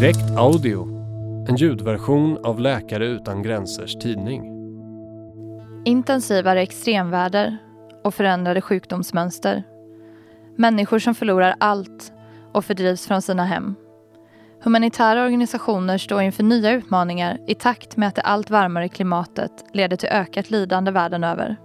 Direkt Audio, en ljudversion av Läkare utan gränsers tidning. Intensivare extremväder och förändrade sjukdomsmönster. Människor som förlorar allt och fördrivs från sina hem. Humanitära organisationer står inför nya utmaningar i takt med att det allt varmare klimatet leder till ökat lidande världen över.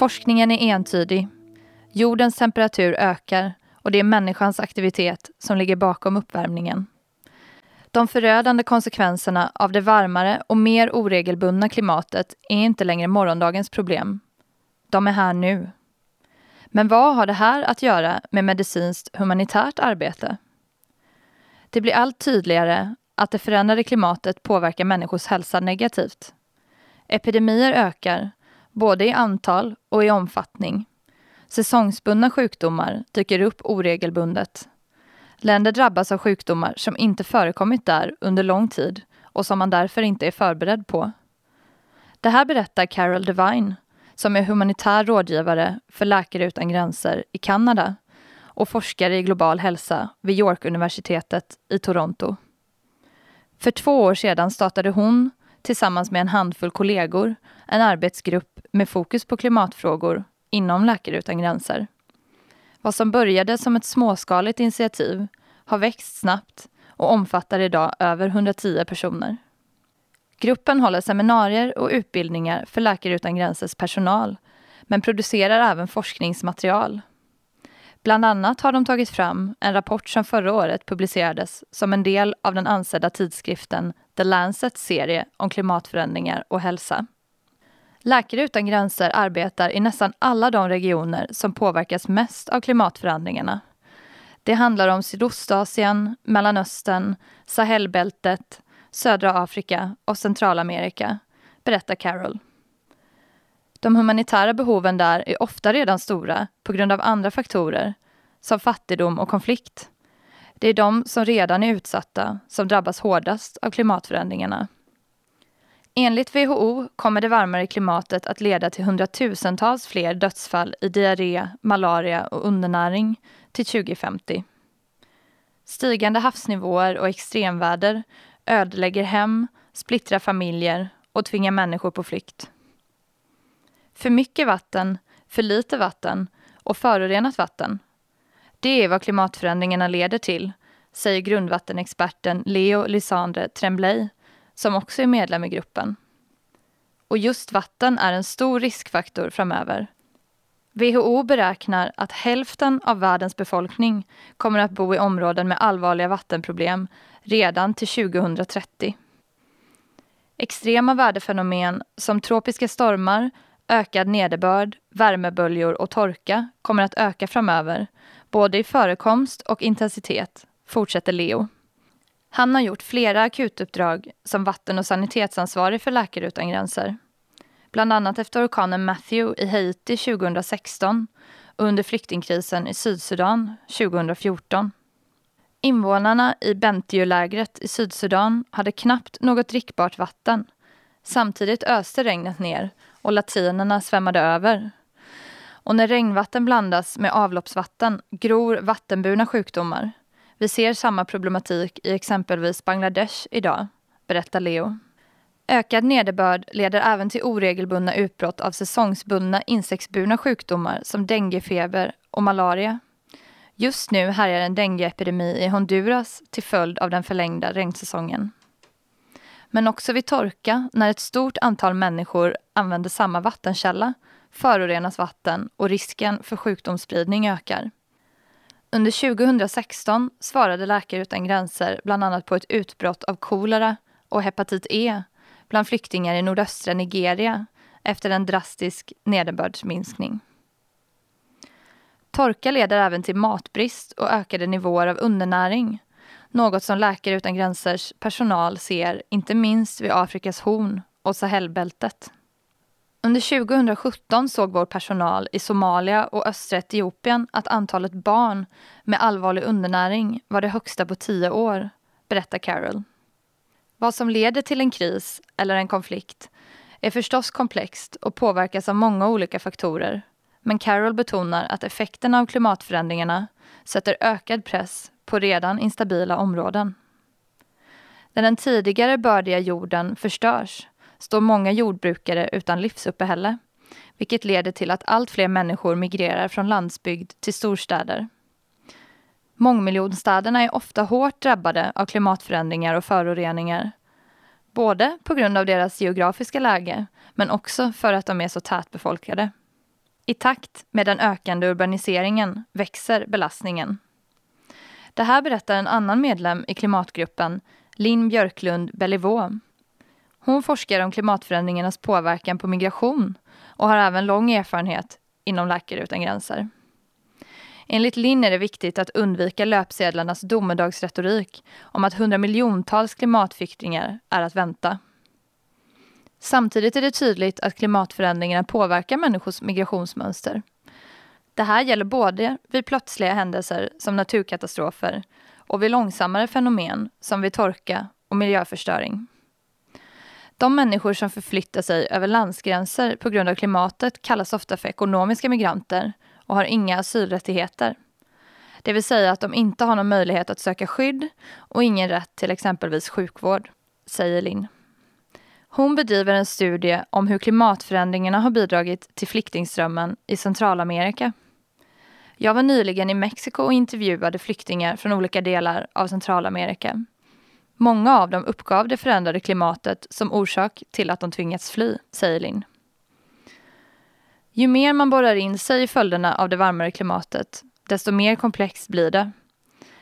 Forskningen är entydig. Jordens temperatur ökar och det är människans aktivitet som ligger bakom uppvärmningen. De förödande konsekvenserna av det varmare och mer oregelbundna klimatet är inte längre morgondagens problem. De är här nu. Men vad har det här att göra med medicinskt humanitärt arbete? Det blir allt tydligare att det förändrade klimatet påverkar människors hälsa negativt. Epidemier ökar, både i antal och i omfattning. Säsongsbundna sjukdomar dyker upp oregelbundet. Länder drabbas av sjukdomar som inte förekommit där under lång tid och som man därför inte är förberedd på. Det här berättar Carol Devine, som är humanitär rådgivare för Läkare utan gränser i Kanada och forskare i global hälsa vid York-universitetet i Toronto. För två år sedan startade hon, tillsammans med en handfull kollegor, en arbetsgrupp med fokus på klimatfrågor inom Läkare utan gränser. Vad som började som ett småskaligt initiativ har växt snabbt och omfattar idag över 110 personer. Gruppen håller seminarier och utbildningar för Läkare utan gränsers personal men producerar även forskningsmaterial. Bland annat har de tagit fram en rapport som förra året publicerades som en del av den ansedda tidskriften The Lancets serie om klimatförändringar och hälsa. Läkare utan gränser arbetar i nästan alla de regioner som påverkas mest av klimatförändringarna. Det handlar om Sydostasien, Mellanöstern, Sahelbältet, södra Afrika och Centralamerika, berättar Carol. De humanitära behoven där är ofta redan stora på grund av andra faktorer, som fattigdom och konflikt. Det är de som redan är utsatta som drabbas hårdast av klimatförändringarna. Enligt WHO kommer det varmare klimatet att leda till hundratusentals fler dödsfall i diarré, malaria och undernäring till 2050. Stigande havsnivåer och extremväder ödelägger hem, splittrar familjer och tvingar människor på flykt. För mycket vatten, för lite vatten och förorenat vatten. Det är vad klimatförändringarna leder till, säger grundvattenexperten Leo Lysandre Tremblay som också är medlem i gruppen. Och just vatten är en stor riskfaktor framöver. WHO beräknar att hälften av världens befolkning kommer att bo i områden med allvarliga vattenproblem redan till 2030. Extrema väderfenomen som tropiska stormar, ökad nederbörd, värmeböljor och torka kommer att öka framöver, både i förekomst och intensitet, fortsätter Leo. Han har gjort flera akutuppdrag som vatten och sanitetsansvarig för Läkare utan gränser. Bland annat efter orkanen Matthew i Haiti 2016 och under flyktingkrisen i Sydsudan 2014. Invånarna i Bentiu-lägret i Sydsudan hade knappt något drickbart vatten. Samtidigt öste regnet ner och latinerna svämmade över. Och när regnvatten blandas med avloppsvatten gror vattenburna sjukdomar. Vi ser samma problematik i exempelvis Bangladesh idag, berättar Leo. Ökad nederbörd leder även till oregelbundna utbrott av säsongsbundna insektsburna sjukdomar som denguefeber och malaria. Just nu härjar en dengueepidemi i Honduras till följd av den förlängda regnsäsongen. Men också vid torka, när ett stort antal människor använder samma vattenkälla, förorenas vatten och risken för sjukdomsspridning ökar. Under 2016 svarade Läkare utan gränser bland annat på ett utbrott av kolera och hepatit E bland flyktingar i nordöstra Nigeria efter en drastisk nederbördsminskning. Torka leder även till matbrist och ökade nivåer av undernäring. Något som Läkare utan gränsers personal ser inte minst vid Afrikas horn och Sahelbältet. Under 2017 såg vår personal i Somalia och östra Etiopien att antalet barn med allvarlig undernäring var det högsta på tio år, berättar Carol. Vad som leder till en kris eller en konflikt är förstås komplext och påverkas av många olika faktorer. Men Carol betonar att effekterna av klimatförändringarna sätter ökad press på redan instabila områden. När den tidigare bördiga jorden förstörs står många jordbrukare utan livsuppehälle, vilket leder till att allt fler människor migrerar från landsbygd till storstäder. Mångmiljonstäderna är ofta hårt drabbade av klimatförändringar och föroreningar. Både på grund av deras geografiska läge, men också för att de är så tätbefolkade. I takt med den ökande urbaniseringen växer belastningen. Det här berättar en annan medlem i klimatgruppen, Linn Björklund Bellivaux. Hon forskar om klimatförändringarnas påverkan på migration och har även lång erfarenhet inom Läkare utan gränser. Enligt Linn är det viktigt att undvika löpsedlarnas domedagsretorik om att hundramiljontals klimatflyktingar är att vänta. Samtidigt är det tydligt att klimatförändringarna påverkar människors migrationsmönster. Det här gäller både vid plötsliga händelser som naturkatastrofer och vid långsammare fenomen som vid torka och miljöförstöring. De människor som förflyttar sig över landsgränser på grund av klimatet kallas ofta för ekonomiska migranter och har inga asylrättigheter. Det vill säga att de inte har någon möjlighet att söka skydd och ingen rätt till exempelvis sjukvård, säger Linn. Hon bedriver en studie om hur klimatförändringarna har bidragit till flyktingströmmen i Centralamerika. Jag var nyligen i Mexiko och intervjuade flyktingar från olika delar av Centralamerika. Många av dem uppgav det förändrade klimatet som orsak till att de tvingats fly, säger Linn. Ju mer man borrar in sig i följderna av det varmare klimatet, desto mer komplext blir det.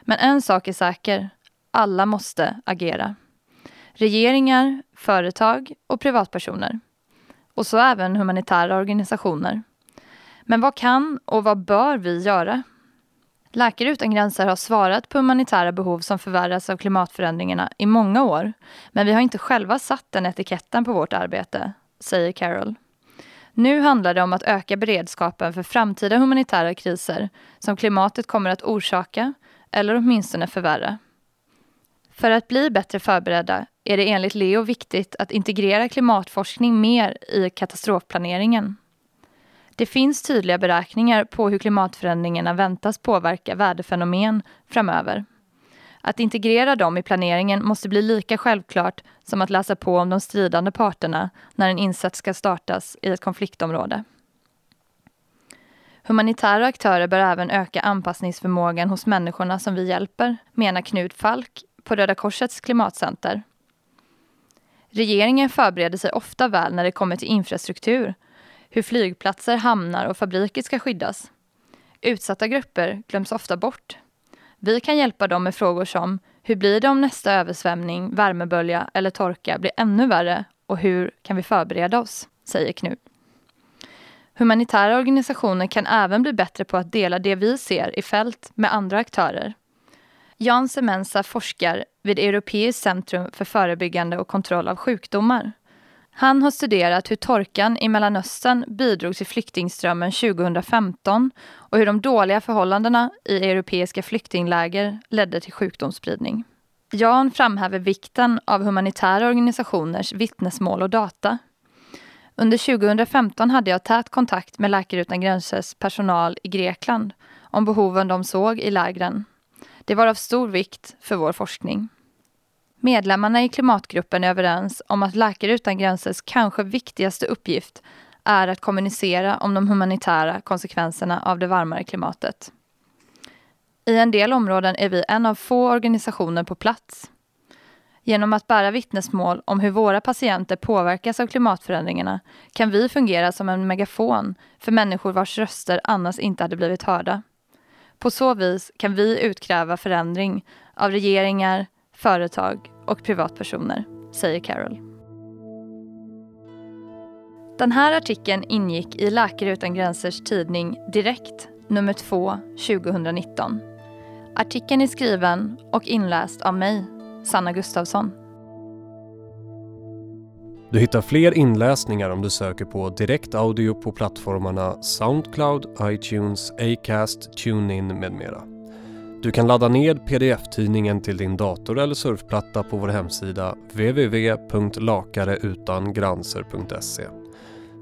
Men en sak är säker, alla måste agera. Regeringar, företag och privatpersoner. Och så även humanitära organisationer. Men vad kan och vad bör vi göra? Läkare utan gränser har svarat på humanitära behov som förvärras av klimatförändringarna i många år. Men vi har inte själva satt den etiketten på vårt arbete, säger Carol. Nu handlar det om att öka beredskapen för framtida humanitära kriser som klimatet kommer att orsaka eller åtminstone förvärra. För att bli bättre förberedda är det enligt Leo viktigt att integrera klimatforskning mer i katastrofplaneringen. Det finns tydliga beräkningar på hur klimatförändringarna väntas påverka väderfenomen framöver. Att integrera dem i planeringen måste bli lika självklart som att läsa på om de stridande parterna när en insats ska startas i ett konfliktområde. Humanitära aktörer bör även öka anpassningsförmågan hos människorna som vi hjälper, menar Knut Falk på Röda Korsets klimatcenter. Regeringen förbereder sig ofta väl när det kommer till infrastruktur, hur flygplatser, hamnar och fabriker ska skyddas. Utsatta grupper glöms ofta bort. Vi kan hjälpa dem med frågor som hur blir det om nästa översvämning, värmebölja eller torka blir ännu värre och hur kan vi förbereda oss? säger Knut. Humanitära organisationer kan även bli bättre på att dela det vi ser i fält med andra aktörer. Jan Semensa forskar vid Europeiskt centrum för förebyggande och kontroll av sjukdomar. Han har studerat hur torkan i Mellanöstern bidrog till flyktingströmmen 2015 och hur de dåliga förhållandena i europeiska flyktingläger ledde till sjukdomsspridning. Jan framhäver vikten av humanitära organisationers vittnesmål och data. Under 2015 hade jag tät kontakt med Läkare utan gränsers personal i Grekland om behoven de såg i lägren. Det var av stor vikt för vår forskning. Medlemmarna i klimatgruppen är överens om att Läkare utan gränsers kanske viktigaste uppgift är att kommunicera om de humanitära konsekvenserna av det varmare klimatet. I en del områden är vi en av få organisationer på plats. Genom att bära vittnesmål om hur våra patienter påverkas av klimatförändringarna kan vi fungera som en megafon för människor vars röster annars inte hade blivit hörda. På så vis kan vi utkräva förändring av regeringar, företag och privatpersoner, säger Carol. Den här artikeln ingick i Läkare utan gränsers tidning Direkt, nummer 2, 2019. Artikeln är skriven och inläst av mig, Sanna Gustafsson. Du hittar fler inläsningar om du söker på direkt audio på plattformarna Soundcloud, iTunes, Acast, TuneIn med mera. Du kan ladda ned pdf-tidningen till din dator eller surfplatta på vår hemsida www.lakareutangranser.se.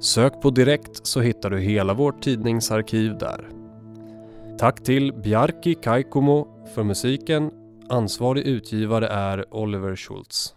Sök på direkt så hittar du hela vårt tidningsarkiv där. Tack till Bjarki Kaikomo för musiken. Ansvarig utgivare är Oliver Schultz.